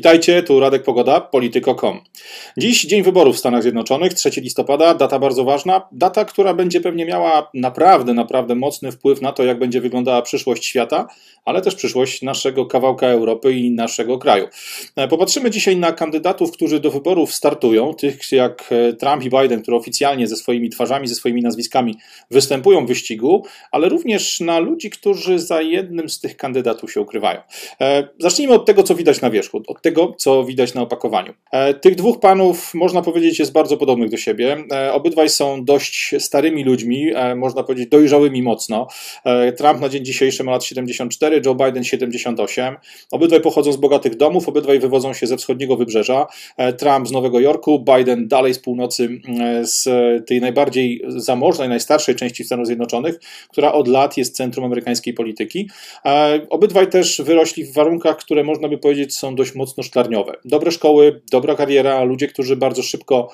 Witajcie, tu Radek Pogoda, polityko.com. Dziś dzień wyborów w Stanach Zjednoczonych, 3 listopada, data bardzo ważna, data, która będzie pewnie miała naprawdę, naprawdę mocny wpływ na to, jak będzie wyglądała przyszłość świata, ale też przyszłość naszego kawałka Europy i naszego kraju. E, popatrzymy dzisiaj na kandydatów, którzy do wyborów startują, tych jak e, Trump i Biden, które oficjalnie ze swoimi twarzami, ze swoimi nazwiskami występują w wyścigu, ale również na ludzi, którzy za jednym z tych kandydatów się ukrywają. E, zacznijmy od tego, co widać na wierzchu, od tego, co widać na opakowaniu. Tych dwóch panów, można powiedzieć, jest bardzo podobnych do siebie. Obydwaj są dość starymi ludźmi, można powiedzieć dojrzałymi mocno. Trump na dzień dzisiejszy ma lat 74, Joe Biden 78. Obydwaj pochodzą z bogatych domów, obydwaj wywodzą się ze wschodniego wybrzeża. E, Trump z Nowego Jorku, Biden dalej z północy, e, z tej najbardziej zamożnej, najstarszej części Stanów Zjednoczonych, która od lat jest centrum amerykańskiej polityki. E, obydwaj też wyrośli w warunkach, które można by powiedzieć są dość mocno szklarniowe. Dobre szkoły, dobra kariera, ludzie, którzy bardzo szybko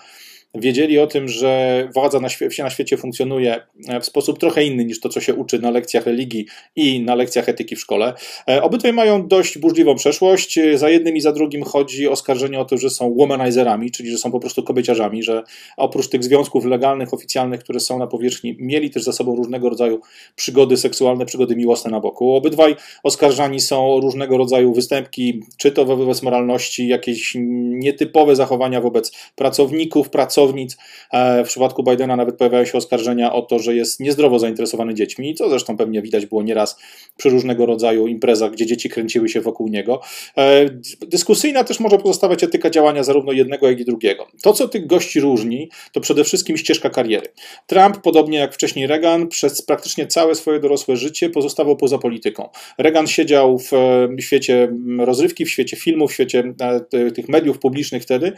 wiedzieli o tym, że władza na, świe na świecie funkcjonuje e, w sposób trochę inny niż to, co się uczy na lekcjach religii i na lekcjach etyki w szkole. E, obydwaj mają dość burzliwą przeszłość. E, za jednym i za drugim chodzi oskarżenie o to, że są womanizerami, czyli że są po prostu kobieciarzami, że oprócz tych związków legalnych, oficjalnych, które są na powierzchni, mieli też za sobą różnego rodzaju przygody seksualne, przygody miłosne na boku. Obydwaj oskarżani są o różnego rodzaju występki, czy to wobec moralności, jakieś nietypowe zachowania wobec pracowników, pracowników, pracownic. E, w przypadku Bidena nawet pojawiają się oskarżenia o to, że jest niezdrowo zainteresowany dziećmi, co zresztą pewnie widać było nieraz przy różnego rodzaju imprezach, gdzie dzieci kręciły się wokół niego. E, dyskusyjna też może pozostawać etyka działania zarówno jednego, jak i drugiego. To, co tych gości różni, to przede wszystkim ścieżka kariery. Trump, podobnie jak wcześniej Reagan, przez praktycznie całe swoje dorosłe życie pozostawał poza polityką. Reagan siedział w świecie rozrywki, w świecie filmów, w świecie e, tych mediów publicznych wtedy,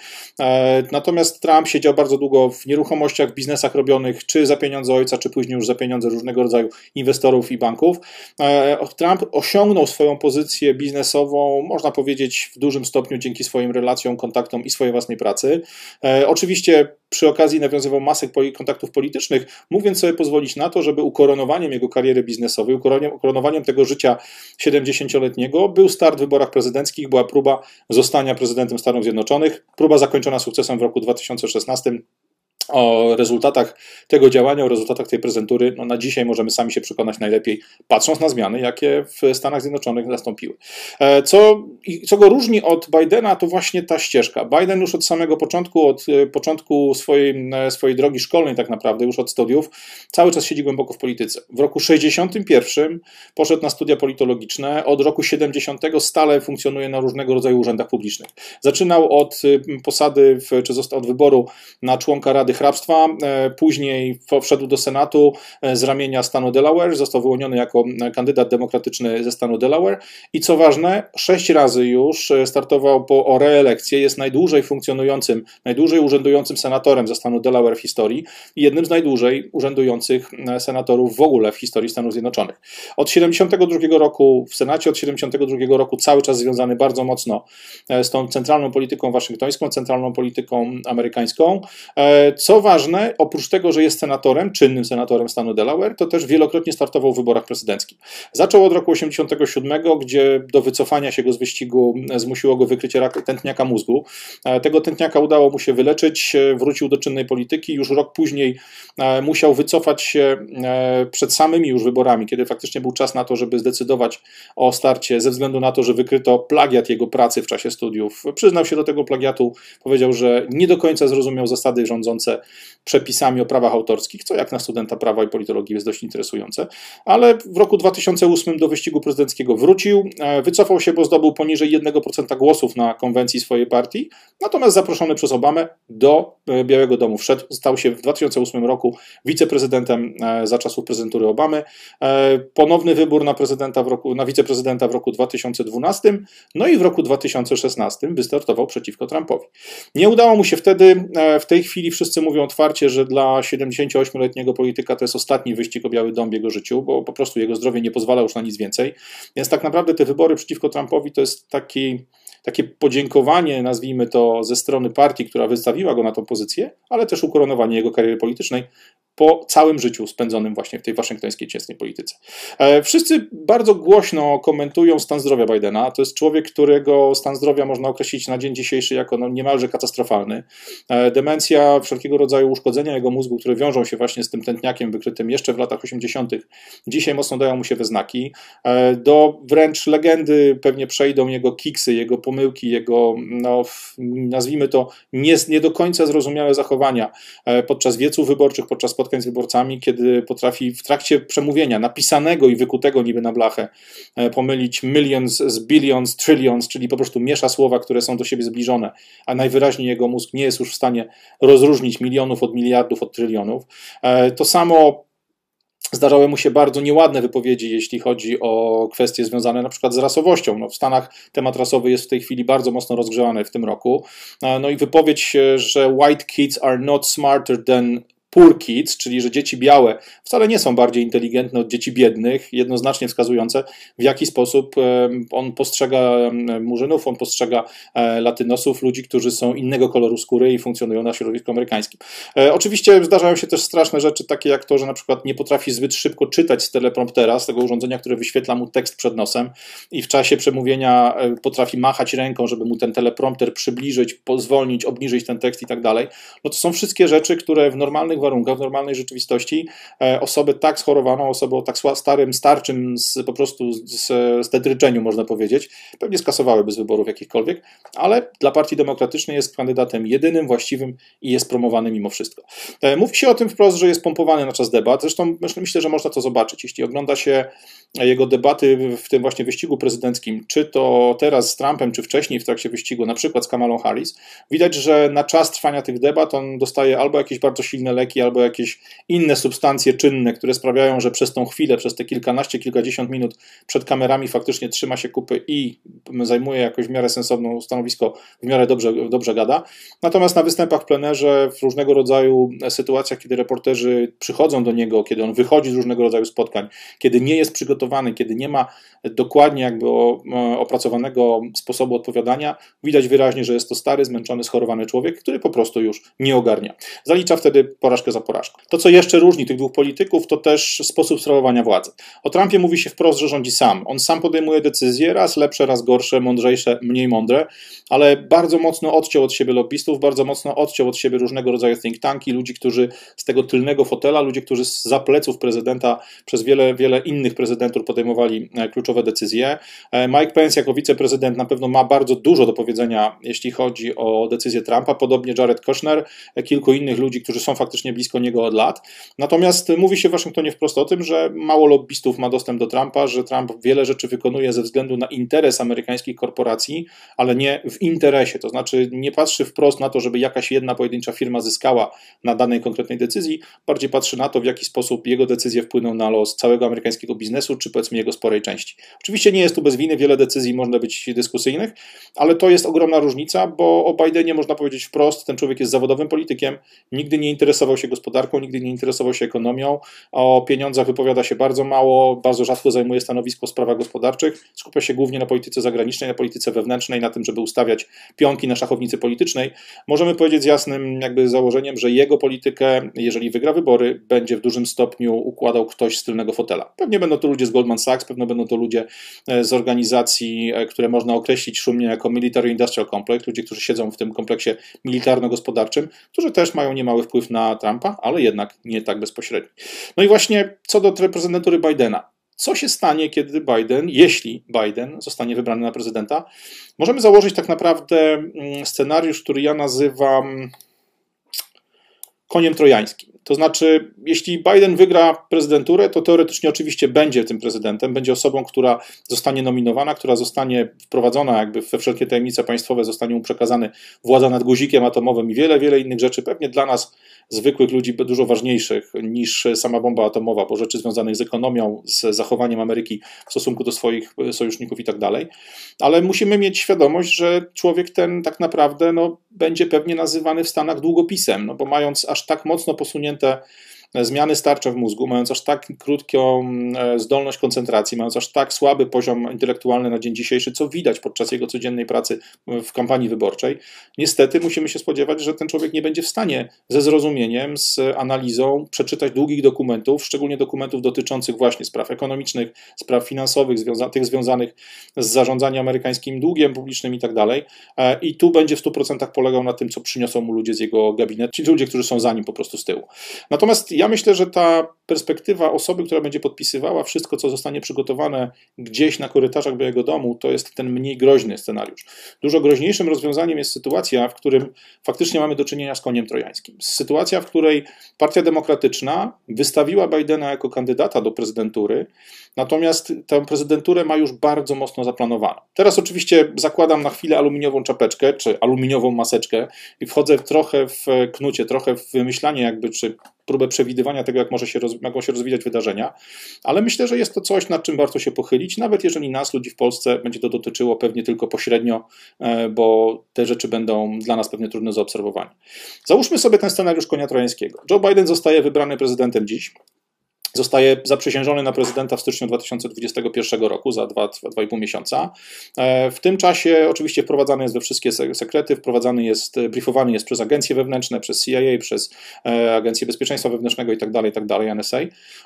natomiast Trump siedział bardzo długo w nieruchomościach, biznesach robionych, czy za pieniądze ojca, czy później już za pieniądze różnego rodzaju inwestorów i banków. E, Trump osiągnął swoją pozycję biznesową, można powiedzieć, w dużym stopniu dzięki swoim relacjom, kontaktom i swojej własnej pracy. E, oczywiście przy okazji nawiązywał masę kontaktów politycznych, mówiąc sobie pozwolić na to, żeby ukoronowaniem jego kariery biznesowej, ukoronowaniem tego życia 70-letniego był start w wyborach prezydenckich, była próba zostania prezydentem Stanów Zjednoczonych, próba zakończona sukcesem w roku 2016 o rezultatach tego działania, o rezultatach tej prezentury, no na dzisiaj możemy sami się przekonać najlepiej, patrząc na zmiany, jakie w Stanach Zjednoczonych nastąpiły. E, co, co go różni od Bidena, to właśnie ta ścieżka. Biden już od samego początku, od e, początku swojej, e, swojej drogi szkolnej tak naprawdę, już od studiów, cały czas siedzi głęboko w polityce. W roku 61 poszedł na studia politologiczne, od roku 70 stale funkcjonuje na różnego rodzaju urzędach publicznych. Zaczynał od posady, w, czy został od wyboru na członka Rady hrabstwa. E, później wszedł do Senatu e, z ramienia stanu Delaware, został wyłoniony jako e, kandydat demokratyczny ze stanu Delaware i co ważne, sześć razy już startował po, o reelekcję, jest najdłużej funkcjonującym, najdłużej urzędującym senatorem ze stanu Delaware w historii i jednym z najdłużej urzędujących senatorów w ogóle w historii Stanów Zjednoczonych. Od 72 roku w Senacie, od 72 roku cały czas związany bardzo mocno z tą centralną polityką waszyngtońską, centralną polityką amerykańską, co ważne, oprócz tego, że jest senatorem, czynnym senatorem stanu Delaware, to też wielokrotnie startował w wyborach prezydenckich. Zaczął od roku 1987, gdzie do wycofania się go z wyścigu zmusiło go wykrycie tętniaka mózgu. E, tego tętniaka udało mu się wyleczyć, e, wrócił do czynnej polityki. Już rok później e, musiał wycofać się przed samymi już wyborami, kiedy faktycznie był czas na to, żeby zdecydować o starcie, ze względu na to, że wykryto plagiat jego pracy w czasie studiów. Przyznał się do tego plagiatu, powiedział, że nie do końca zrozumiał zasady rządzące przepisami o prawach autorskich, co jak na studenta prawa i politologii jest dość interesujące. Ale w roku 2008 do wyścigu prezydenckiego wrócił, e, wycofał się, bo zdobył poniżej 1% głosów na konwencji swojej partii, natomiast zaproszony przez Obamę do e, Białego Domu wszedł, stał się w 2008 roku wiceprezydentem e, za czasów prezydentury Obamy. Ponowny wybór na prezydenta w roku, na wiceprezydenta w roku 2012, no i w roku 2016 wystartował przeciwko Trumpowi. Nie udało mu się wtedy, w tej chwili wszyscy Wszyscy mówią otwarcie, że dla 78-letniego polityka to jest ostatni wyścig o Biały Dom w jego życiu, bo po prostu jego zdrowie nie pozwala już na nic więcej. Więc tak naprawdę te wybory przeciwko Trumpowi to jest taki, takie podziękowanie, nazwijmy to, ze strony partii, która wystawiła go na tą pozycję, ale też ukoronowanie jego kariery politycznej po całym życiu spędzonym właśnie w tej waszyngtońskiej ciasnej polityce. E, wszyscy bardzo głośno komentują stan zdrowia Bidena. To jest człowiek, którego stan zdrowia można określić na dzień dzisiejszy jako no, niemalże katastrofalny. E, demencja, wszelkiego rodzaju uszkodzenia jego mózgu, które wiążą się właśnie z tym tętniakiem wykrytym jeszcze w latach 80., dzisiaj mocno dają mu się we znaki. E, do wręcz legendy pewnie przejdą jego kiksy, jego pomyłki, jego, no, nazwijmy to, nie, nie do końca zrozumiałe zachowania podczas wieców wyborczych, podczas spotkań z wyborcami, kiedy potrafi w trakcie przemówienia napisanego i wykutego niby na blachę pomylić millions z billions, trillions, czyli po prostu miesza słowa, które są do siebie zbliżone, a najwyraźniej jego mózg nie jest już w stanie rozróżnić milionów od miliardów, od trylionów. E, to samo Zdarzały mu się bardzo nieładne wypowiedzi, jeśli chodzi o kwestie związane na przykład z rasowością. No, w Stanach temat rasowy jest w tej chwili bardzo mocno rozgrzewany w tym roku. E, no i wypowiedź, że white kids are not smarter than poor kids, czyli że dzieci białe wcale nie są bardziej inteligentne od dzieci biednych, jednoznacznie wskazujące, w jaki sposób on postrzega murzynów, on postrzega e, latynosów, ludzi, którzy są innego koloru skóry i funkcjonują na środowisku amerykańskim. E, oczywiście zdarzają się też straszne rzeczy, takie jak to, że na przykład nie potrafi zbyt szybko czytać z telepromptera, z tego urządzenia, które wyświetla mu tekst przed nosem i w czasie przemówienia e, potrafi machać ręką, żeby mu ten teleprompter przybliżyć, pozwolnić, obniżyć ten tekst i tak dalej. No to są wszystkie rzeczy, które w normalnych warunkach, w normalnej rzeczywistości e, osobę tak schorowaną, osobę o tak starym, starczym z, po prostu z, z można powiedzieć, pewnie skasowałyby z wyborów jakichkolwiek, ale dla Partii Demokratycznej jest kandydatem jedynym, właściwym i jest promowany mimo wszystko. E, mówi się o tym wprost, że jest pompowany na czas debat, zresztą myślę, że można to zobaczyć, jeśli ogląda się jego debaty w tym właśnie wyścigu prezydenckim, czy to teraz z Trumpem, czy wcześniej w trakcie wyścigu, na przykład z Kamalą Harris, widać, że na czas trwania tych debat on dostaje albo jakieś bardzo silne leki, albo jakieś inne substancje czynne, które sprawiają, że przez tą chwilę, przez te kilkanaście, kilkadziesiąt minut przed kamerami faktycznie trzyma się kupy i zajmuje jakoś w miarę sensowną stanowisko, w miarę dobrze, dobrze gada. Natomiast na występach w plenerze, w różnego rodzaju sytuacjach, kiedy reporterzy przychodzą do niego, kiedy on wychodzi z różnego rodzaju spotkań, kiedy nie jest przygotowany, kiedy nie ma dokładnie jakby opracowanego sposobu odpowiadania, widać wyraźnie, że jest to stary, zmęczony, schorowany człowiek, który po prostu już nie ogarnia. Zalicza wtedy porażkę za porażką. To, co jeszcze różni tych dwóch polityków, to też sposób sprawowania władzy. O Trumpie mówi się wprost, że rządzi sam. On sam podejmuje decyzje, raz lepsze, raz gorsze, mądrzejsze, mniej mądre, ale bardzo mocno odciął od siebie lobbystów, bardzo mocno odciął od siebie różnego rodzaju think tanki, ludzi, którzy z tego tylnego fotela, ludzi, którzy z pleców prezydenta przez wiele, wiele innych prezydentów podejmowali e, kluczowe decyzje. E, Mike Pence jako wiceprezydent na pewno ma bardzo dużo do powiedzenia, jeśli chodzi o decyzję Trumpa, podobnie Jared Kushner, e, kilku innych ludzi, którzy są faktycznie blisko niego od lat. Natomiast mówi się w Waszyngtonie wprost o tym, że mało lobbystów ma dostęp do Trumpa, że Trump wiele rzeczy wykonuje ze względu na interes amerykańskich korporacji, ale nie w interesie. To znaczy nie patrzy wprost na to, żeby jakaś jedna pojedyncza firma zyskała na danej konkretnej decyzji, bardziej patrzy na to, w jaki sposób jego decyzje wpłyną na los całego amerykańskiego biznesu, czy powiedzmy jego sporej części. Oczywiście nie jest tu bez winy, wiele decyzji można być dyskusyjnych, ale to jest ogromna różnica, bo o Bidenie można powiedzieć wprost, ten człowiek jest zawodowym politykiem, nigdy nie interesował się gospodarką, nigdy nie interesował się ekonomią, o pieniądzach wypowiada się bardzo mało, bardzo rzadko zajmuje stanowisko w sprawach gospodarczych, skupia się głównie na polityce zagranicznej, na polityce wewnętrznej, na tym, żeby ustawiać pionki na szachownicy politycznej. Możemy powiedzieć z jasnym jakby założeniem, że jego politykę, jeżeli wygra wybory, będzie w dużym stopniu układał ktoś z tylnego fotela. Pewnie będą to ludzie z Goldman Sachs, pewno będą to ludzie e, z organizacji, e, które można określić szumnie jako Military Industrial Complex, ludzie, którzy siedzą w tym kompleksie militarno-gospodarczym, którzy też mają niemały wpływ na Trumpa, ale jednak nie tak bezpośredni. No i właśnie co do reprezentantury Bidena. Co się stanie, kiedy Biden, jeśli Biden zostanie wybrany na prezydenta? Możemy założyć tak naprawdę mm, scenariusz, który ja nazywam koniem trojańskim. To znaczy, jeśli Biden wygra prezydenturę, to teoretycznie oczywiście będzie tym prezydentem, będzie osobą, która zostanie nominowana, która zostanie wprowadzona jakby we wszelkie tajemnice państwowe, zostanie mu przekazany władza nad guzikiem atomowym i wiele, wiele innych rzeczy, pewnie dla nas zwykłych ludzi dużo ważniejszych niż sama bomba atomowa, bo rzeczy związanych z ekonomią, z zachowaniem Ameryki w stosunku do swoich sojuszników i tak dalej. Ale musimy mieć świadomość, że człowiek ten tak naprawdę no, będzie pewnie nazywany w Stanach długopisem, no bo mając aż tak mocno posunięte 50, zmiany starcze w mózgu, mając aż tak krótką zdolność koncentracji, mając aż tak słaby poziom intelektualny na dzień dzisiejszy, co widać podczas jego codziennej pracy w kampanii wyborczej, niestety musimy się spodziewać, że ten człowiek nie będzie w stanie ze zrozumieniem, z analizą przeczytać długich dokumentów, szczególnie dokumentów dotyczących właśnie spraw ekonomicznych, spraw finansowych, związa tych związanych z zarządzaniem amerykańskim długiem publicznym i tak dalej. E, I tu będzie w 100% polegał na tym, co przyniosą mu ludzie z jego gabinetu, ci ludzie, którzy są za nim po prostu z tyłu. Natomiast ja myślę, że ta perspektywa osoby, która będzie podpisywała wszystko, co zostanie przygotowane gdzieś na korytarzach jego domu, to jest ten mniej groźny scenariusz. Dużo groźniejszym rozwiązaniem jest sytuacja, w którym faktycznie mamy do czynienia z koniem trojańskim. Sytuacja, w której Partia Demokratyczna wystawiła Bidena jako kandydata do prezydentury, natomiast tę prezydenturę ma już bardzo mocno zaplanowaną. Teraz oczywiście zakładam na chwilę aluminiową czapeczkę, czy aluminiową maseczkę i wchodzę trochę w knucie, trochę w wymyślanie jakby, czy próbę przewidywania tego, jak może się roz, mogą się rozwijać wydarzenia, ale myślę, że jest to coś, nad czym warto się pochylić, nawet jeżeli nas, ludzi w Polsce, będzie to dotyczyło pewnie tylko pośrednio, e, bo te rzeczy będą dla nas pewnie trudne do zaobserwowania. Załóżmy sobie ten scenariusz konia trojańskiego. Joe Biden zostaje wybrany prezydentem dziś. Zostaje zaprzysiężony na prezydenta w styczniu 2021 roku, za 2,5 miesiąca. E, w tym czasie oczywiście wprowadzany jest we wszystkie sekrety, wprowadzany jest, briefowany jest przez agencje wewnętrzne, przez CIA, przez e, Agencję Bezpieczeństwa Wewnętrznego itd., tak itd., tak NSA.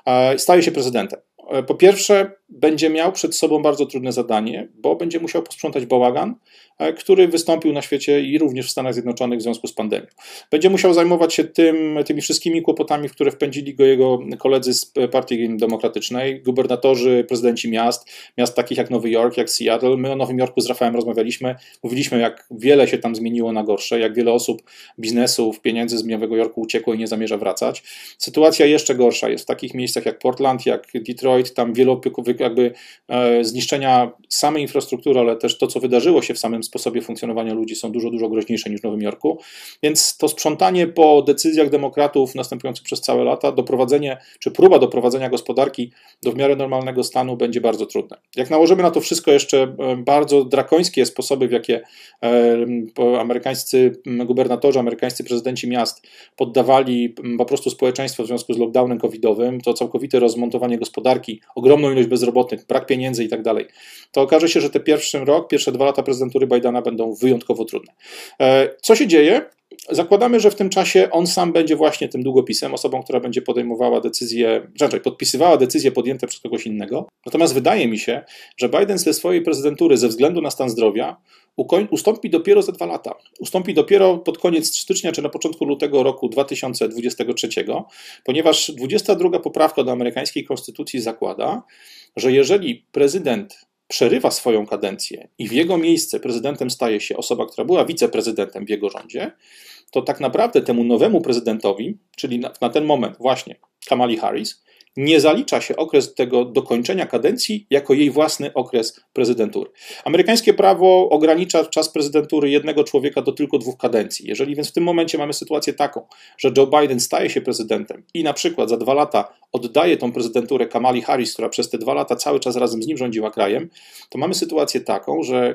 E, staje się prezydentem. Po pierwsze, będzie miał przed sobą bardzo trudne zadanie, bo będzie musiał posprzątać bałagan, E, który wystąpił na świecie i również w Stanach Zjednoczonych w związku z pandemią. Będzie musiał zajmować się tym, tymi wszystkimi kłopotami, w które wpędzili go jego koledzy z Partii Demokratycznej, gubernatorzy, prezydenci miast, miast takich jak Nowy Jork, jak Seattle. My o Nowym Jorku z Rafałem rozmawialiśmy, mówiliśmy, jak wiele się tam zmieniło na gorsze, jak wiele osób, biznesów, pieniędzy z Nowego Jorku uciekło i nie zamierza wracać. Sytuacja jeszcze gorsza jest w takich miejscach jak Portland, jak Detroit, tam wiele jakby e, zniszczenia samej infrastruktury, ale też to, co wydarzyło się w samym sposobie funkcjonowania ludzi są dużo, dużo groźniejsze niż w Nowym Jorku. Więc to sprzątanie po decyzjach demokratów następujących przez całe lata, doprowadzenie, czy próba doprowadzenia gospodarki do w miarę normalnego stanu będzie bardzo trudne. Jak nałożymy na to wszystko jeszcze e, bardzo drakońskie sposoby, w jakie e, amerykańscy gubernatorzy, amerykańscy prezydenci miast poddawali po prostu społeczeństwo w związku z lockdownem covidowym, to całkowite rozmontowanie gospodarki, ogromną ilość bezrobotnych, brak pieniędzy i tak dalej, to okaże się, że te pierwszy rok, pierwsze dwa lata prezydentury Bidena będą wyjątkowo trudne. E, co się dzieje? Zakładamy, że w tym czasie on sam będzie właśnie tym długopisem, osobą, która będzie podejmowała decyzje, raczej podpisywała decyzje podjęte przez kogoś innego. Natomiast wydaje mi się, że Biden ze swojej prezydentury ze względu na stan zdrowia ustąpi dopiero za dwa lata. Ustąpi dopiero pod koniec stycznia czy na początku lutego roku 2023, ponieważ 22 poprawka do amerykańskiej konstytucji zakłada, że jeżeli prezydent przerywa swoją kadencję i w jego miejsce prezydentem staje się osoba, która była wiceprezydentem w jego rządzie, to tak naprawdę temu nowemu prezydentowi, czyli na, na ten moment właśnie Kamali Harris, nie zalicza się okres tego dokończenia kadencji jako jej własny okres prezydentury. Amerykańskie prawo ogranicza czas prezydentury jednego człowieka do tylko dwóch kadencji. Jeżeli więc w tym momencie mamy sytuację taką, że Joe Biden staje się prezydentem i na przykład za dwa lata oddaje tą prezydenturę Kamali Harris, która przez te dwa lata cały czas razem z nim rządziła krajem, to mamy sytuację taką, że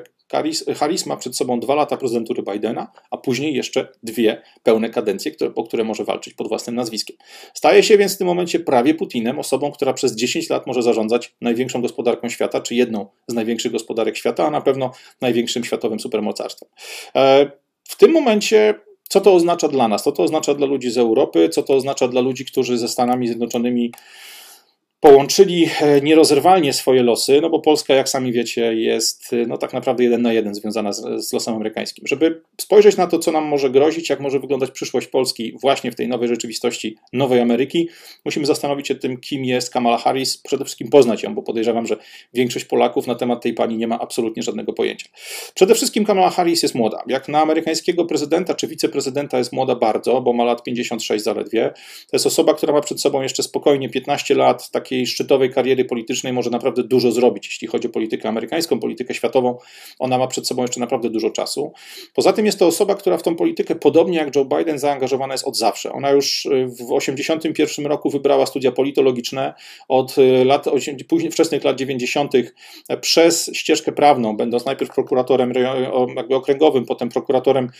Harris ma przed sobą dwa lata prezydentury Bidena, a później jeszcze dwie pełne kadencje, które, po które może walczyć pod własnym nazwiskiem. Staje się więc w tym momencie prawie Putinem, osobą, która przez 10 lat może zarządzać największą gospodarką świata, czy jedną z największych gospodarek świata, a na pewno największym światowym supermocarstwem. E, w tym momencie co to oznacza dla nas? Co to oznacza dla ludzi z Europy? Co to oznacza dla ludzi, którzy ze Stanami Zjednoczonymi połączyli e, nierozerwalnie swoje losy, no bo Polska, jak sami wiecie, jest e, no tak naprawdę jeden na jeden związana z, z, losem amerykańskim. Żeby spojrzeć na to, co nam może grozić, jak może wyglądać przyszłość Polski właśnie w tej nowej rzeczywistości nowej Ameryki, musimy zastanowić się tym, kim jest Kamala Harris, przede wszystkim poznać ją, bo podejrzewam, że większość Polaków na temat tej pani nie ma absolutnie żadnego pojęcia. Przede wszystkim Kamala Harris jest młoda. Jak na amerykańskiego prezydenta czy wiceprezydenta jest młoda bardzo, bo ma lat 56 zaledwie. To jest osoba, która ma przed sobą jeszcze spokojnie 15 lat, tak takiej szczytowej kariery politycznej może naprawdę dużo zrobić, jeśli chodzi o politykę amerykańską, politykę światową. Ona ma przed sobą jeszcze naprawdę dużo czasu. Poza tym jest to osoba, która w tą politykę, podobnie jak Joe Biden, zaangażowana jest od zawsze. Ona już y, w 1981 roku wybrała studia politologiczne od y, lat, później, wczesnych lat 90. przez ścieżkę prawną, będąc najpierw prokuratorem jakby okręgowym, potem prokuratorem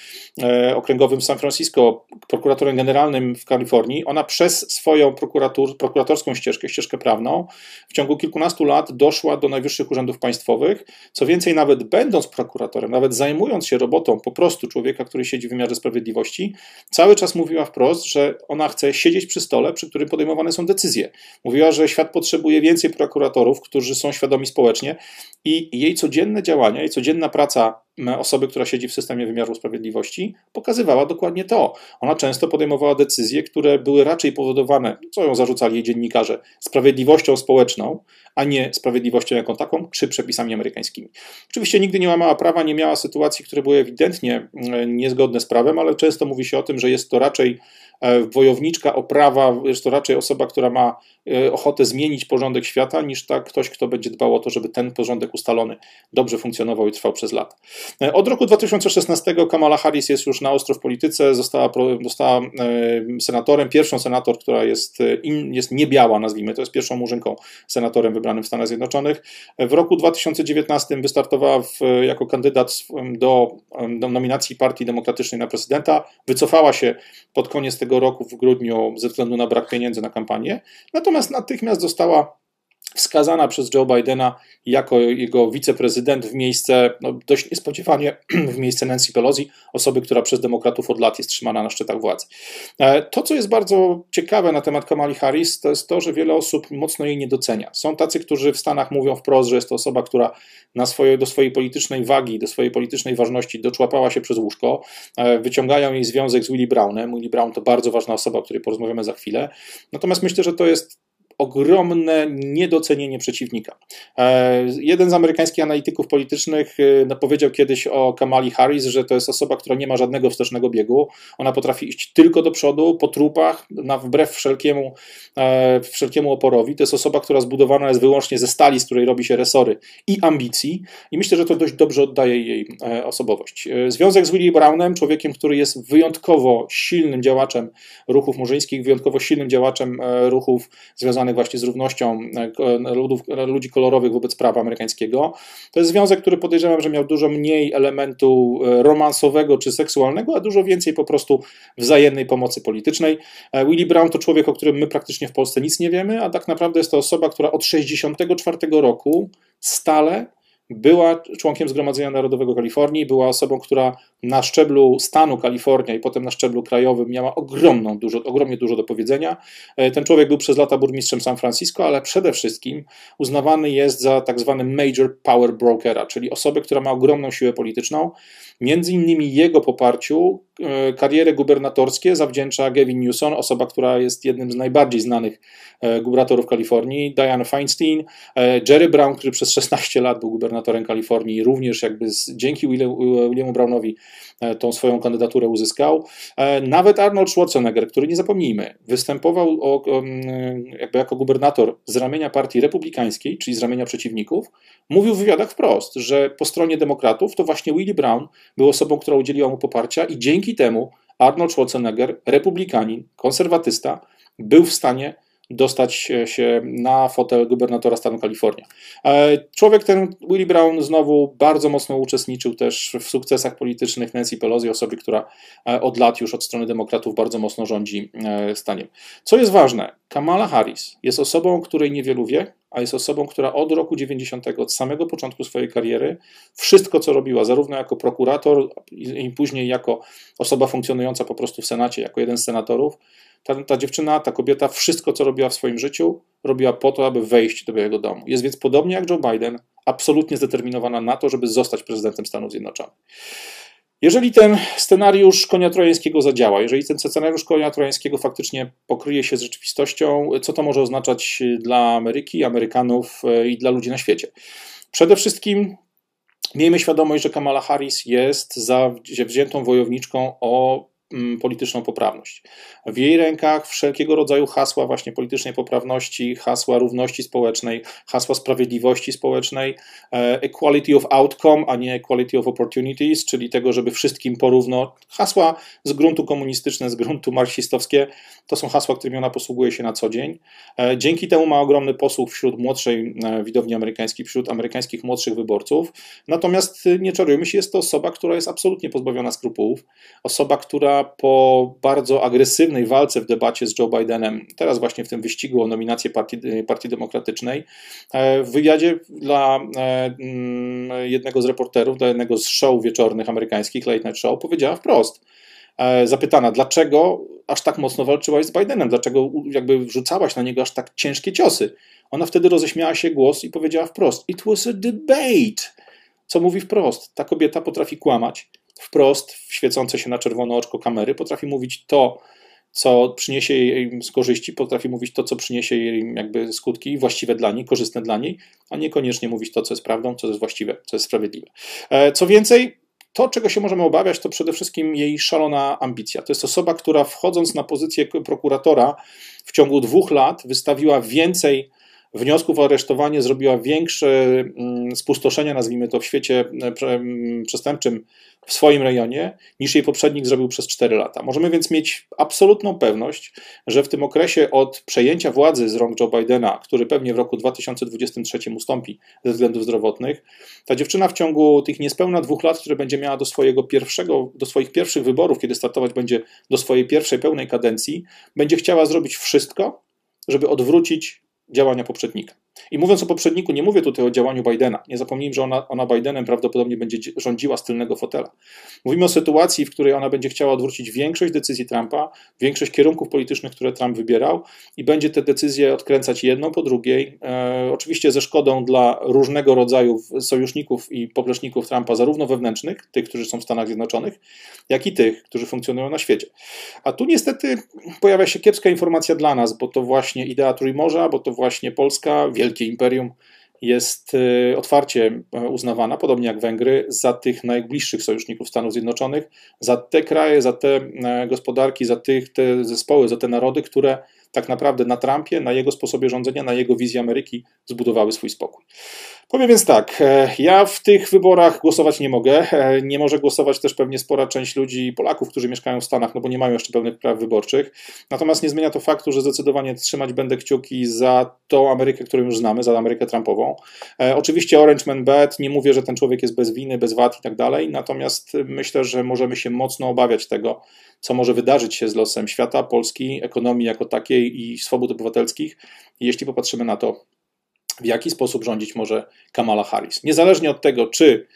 e, okręgowym w San Francisco, prokuratorem generalnym w Kalifornii. Ona przez swoją prokurator, prokuratorską ścieżkę, ścieżkę prawną, w ciągu kilkunastu lat doszła do najwyższych urzędów państwowych. Co więcej, nawet będąc prokuratorem, nawet zajmując się robotą po prostu człowieka, który siedzi w wymiarze sprawiedliwości, cały czas mówiła wprost, że ona chce siedzieć przy stole, przy którym podejmowane są decyzje. Mówiła, że świat potrzebuje więcej prokuratorów, którzy są świadomi społecznie i jej codzienne działania, jej codzienna praca osoby, która siedzi w systemie wymiaru sprawiedliwości, pokazywała dokładnie to. Ona często podejmowała decyzje, które były raczej powodowane, co ją zarzucali jej dziennikarze, sprawiedliwością społeczną, a nie sprawiedliwością jako taką, czy przepisami amerykańskimi. Oczywiście nigdy nie łamała prawa, nie miała sytuacji, które były ewidentnie mm, niezgodne z prawem, ale często mówi się o tym, że jest to raczej wojowniczka o prawa, jest to raczej osoba, która ma e, ochotę zmienić porządek świata, niż tak ktoś, kto będzie dbał o to, żeby ten porządek ustalony dobrze funkcjonował i trwał przez lata. E, od roku 2016 Kamala Harris jest już na ostro w polityce, została, została senatorem, pierwszą senator, która jest, jest niebiała, nazwijmy to, jest pierwszą murzynką senatorem wybranym w Stanach Zjednoczonych. W roku 2019 wystartowała w, jako kandydat do, do nominacji Partii Demokratycznej na prezydenta. Wycofała się pod koniec tego roku w grudniu ze względu na brak pieniędzy na kampanię. Natomiast natychmiast została wskazana przez Joe Bidena jako jego wiceprezydent w miejsce, no dość niespodziewanie, w miejsce Nancy Pelosi, osoby, która przez demokratów od lat jest trzymana na szczytach władzy. E, to, co jest bardzo ciekawe na temat Kamali Harris, to jest to, że wiele osób mocno jej nie docenia. Są tacy, którzy w Stanach mówią wprost, że jest to osoba, która na swoje, do swojej politycznej wagi, do swojej politycznej ważności doczłapała się przez łóżko, e, wyciągają jej związek z Willie Brownem. Willie Brown to bardzo ważna osoba, o której porozmawiamy za chwilę. Natomiast myślę, że to jest ogromne niedocenienie przeciwnika. E, jeden z amerykańskich analityków politycznych e, powiedział kiedyś o Kamali Harris, że to jest osoba, która nie ma żadnego wstecznego biegu. Ona potrafi iść tylko do przodu, po trupach, na wbrew wszelkiemu, e, wszelkiemu oporowi. To jest osoba, która zbudowana jest wyłącznie ze stali, z której robi się resory i ambicji. I myślę, że to dość dobrze oddaje jej osobowość. Związek z Willie Brownem, człowiekiem, który jest wyjątkowo silnym działaczem ruchów murzyńskich, wyjątkowo silnym działaczem ruchów związanych związanych właśnie z równością e, ludów, ludzi kolorowych wobec prawa amerykańskiego. To jest związek, który podejrzewam, że miał dużo mniej elementu e, romansowego czy seksualnego, a dużo więcej po prostu wzajemnej pomocy politycznej. E, Willie Brown to człowiek, o którym my praktycznie w Polsce nic nie wiemy, a tak naprawdę jest to osoba, która od 1964 roku stale była członkiem Zgromadzenia Narodowego Kalifornii, była osobą, która na szczeblu stanu Kalifornia i potem na szczeblu krajowym miała ogromną, dużo, ogromnie dużo do powiedzenia. E, ten człowiek był przez lata burmistrzem San Francisco, ale przede wszystkim uznawany jest za tak zwany major power brokera, czyli osobę, która ma ogromną siłę polityczną. Między innymi jego poparciu e, karierę gubernatorskie zawdzięcza Gavin Newsom, osoba, która jest jednym z najbardziej znanych e, gubernatorów Kalifornii, Diane Feinstein, Jerry Brown, który przez 16 lat był gubernatorem Kalifornii, również jakby z, dzięki Williamu Brownowi E, tą swoją kandydaturę uzyskał. E, nawet Arnold Schwarzenegger, który nie zapomnijmy, występował o, jakby jako gubernator z ramienia partii republikańskiej, czyli z ramienia przeciwników, mówił w wywiadach wprost, że po stronie demokratów to właśnie Willie Brown był osobą, która udzieliła mu poparcia i dzięki temu Arnold Schwarzenegger, republikanin, konserwatysta, był w stanie dostać się na fotel gubernatora stanu Kalifornia. E, człowiek ten, Willie Brown, znowu bardzo mocno uczestniczył też w sukcesach politycznych Nancy Pelosi, osoby, która e, od lat już od strony demokratów bardzo mocno rządzi e, staniem. Co jest ważne, Kamala Harris jest osobą, której niewielu wie, a jest osobą, która od roku 90, od samego początku swojej kariery, wszystko co robiła, zarówno jako prokurator i później jako osoba funkcjonująca po prostu w Senacie, jako jeden z senatorów, ta, ta dziewczyna, ta kobieta, wszystko co robiła w swoim życiu, robiła po to, aby wejść do Białego Domu. Jest więc podobnie jak Joe Biden, absolutnie zdeterminowana na to, żeby zostać prezydentem Stanów Zjednoczonych. Jeżeli ten scenariusz konia trojańskiego zadziała, jeżeli ten scenariusz konia trojańskiego faktycznie pokryje się z rzeczywistością, co to może oznaczać dla Ameryki, Amerykanów e, i dla ludzi na świecie? Przede wszystkim miejmy świadomość, że Kamala Harris jest za wziętą wojowniczką o polityczną poprawność. W jej rękach wszelkiego rodzaju hasła właśnie politycznej poprawności, hasła równości społecznej, hasła sprawiedliwości społecznej, e, equality of outcome, a nie equality of opportunities, czyli tego, żeby wszystkim porówno. Hasła z gruntu komunistyczne, z gruntu marksistowskie, to są hasła, którymi ona posługuje się na co dzień. E, dzięki temu ma ogromny posłuch wśród młodszej e, widowni amerykańskiej, wśród amerykańskich młodszych wyborców. Natomiast nie czarujmy się, jest to osoba, która jest absolutnie pozbawiona skrupułów. Osoba, która po bardzo agresywnej walce w debacie z Joe Bidenem, teraz właśnie w tym wyścigu o nominację Partii, Partii Demokratycznej, e, w wywiadzie dla e, mm, jednego z reporterów, dla jednego z show wieczornych amerykańskich, Late Night Show, powiedziała wprost, e, zapytana, dlaczego aż tak mocno walczyłaś z Bidenem, dlaczego jakby wrzucałaś na niego aż tak ciężkie ciosy. Ona wtedy roześmiała się głos i powiedziała wprost: It was a debate. Co mówi wprost? Ta kobieta potrafi kłamać wprost, w świecące się na czerwono oczko kamery, potrafi mówić to, co przyniesie jej z korzyści, potrafi mówić to, co przyniesie jej jakby skutki właściwe dla niej, korzystne dla niej, a niekoniecznie mówić to, co jest prawdą, co jest właściwe, co jest sprawiedliwe. E, co więcej, to, czego się możemy obawiać, to przede wszystkim jej szalona ambicja. To jest osoba, która wchodząc na pozycję prokuratora w ciągu dwóch lat wystawiła więcej wniosków o aresztowanie zrobiła większe mm, spustoszenia, nazwijmy to, w świecie e, mm, przestępczym w swoim rejonie, niż jej poprzednik zrobił przez 4 lata. Możemy więc mieć absolutną pewność, że w tym okresie od przejęcia władzy z rąk Joe Bidena, który pewnie w roku 2023 ustąpi ze względów zdrowotnych, ta dziewczyna w ciągu tych niespełna dwóch lat, które będzie miała do swojego pierwszego, do swoich pierwszych wyborów, kiedy startować będzie do swojej pierwszej pełnej kadencji, będzie chciała zrobić wszystko, żeby odwrócić działania poprzednika. I mówiąc o poprzedniku, nie mówię tutaj o działaniu Bidena. Nie zapomnijmy, że ona, ona Bidenem prawdopodobnie będzie rządziła z tylnego fotela. Mówimy o sytuacji, w której ona będzie chciała odwrócić większość decyzji Trumpa, większość kierunków politycznych, które Trump wybierał, i będzie te decyzje odkręcać jedną po drugiej. E, oczywiście ze szkodą dla różnego rodzaju sojuszników i popleczników Trumpa, zarówno wewnętrznych, tych, którzy są w Stanach Zjednoczonych, jak i tych, którzy funkcjonują na świecie. A tu niestety pojawia się kiepska informacja dla nas, bo to właśnie idea Trójmorza, bo to właśnie Polska, wielkie wielkie imperium jest y, otwarcie e, uznawana, podobnie jak Węgry, za tych najbliższych sojuszników Stanów Zjednoczonych, za te kraje, za te e, gospodarki, za tych, te zespoły, za te narody, które tak naprawdę na Trumpie, na jego sposobie rządzenia, na jego wizji Ameryki zbudowały swój spokój. Powiem więc tak, e, ja w tych wyborach głosować nie mogę. E, nie może głosować też pewnie spora część ludzi, Polaków, którzy mieszkają w Stanach, no bo nie mają jeszcze pełnych praw wyborczych. Natomiast nie zmienia to faktu, że zdecydowanie trzymać będę kciuki za tą Amerykę, którą już znamy, za Amerykę Trumpową. E, oczywiście Orange Man Bad, nie mówię, że ten człowiek jest bez winy, bez wad i tak dalej, natomiast myślę, że możemy się mocno obawiać tego, co może wydarzyć się z losem świata, Polski, ekonomii jako takiej i swobód obywatelskich, jeśli popatrzymy na to, w jaki sposób rządzić może Kamala Harris. Niezależnie od tego, czy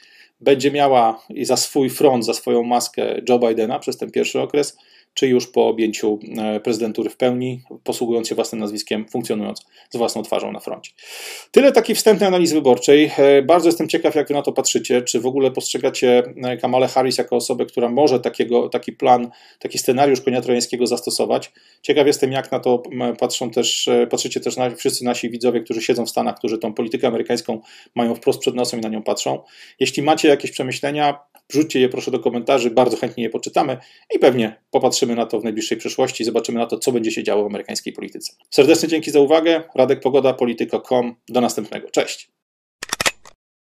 będzie miała za swój front, za swoją maskę Joe Bidena przez ten pierwszy okres, czy już po objęciu e, prezydentury w pełni, posługując się własnym nazwiskiem, funkcjonując z własną twarzą na froncie. Tyle takiej wstępnej analizy wyborczej. E, bardzo jestem ciekaw, jak wy na to patrzycie. Czy w ogóle postrzegacie e, Kamalę Harris jako osobę, która może takiego, taki plan, taki scenariusz konia trojańskiego zastosować? Ciekaw jestem, jak na to patrzą też, patrzycie też na, wszyscy nasi widzowie, którzy siedzą w Stanach, którzy tą politykę amerykańską mają wprost przed nosem i na nią patrzą. Jeśli macie jakieś przemyślenia, wrzućcie je proszę do komentarzy, bardzo chętnie je poczytamy i pewnie popatrzymy na to w najbliższej przyszłości, zobaczymy na to, co będzie się działo w amerykańskiej polityce. Serdecznie dzięki za uwagę. Radek Pogoda, polityko.com. Do następnego. Cześć.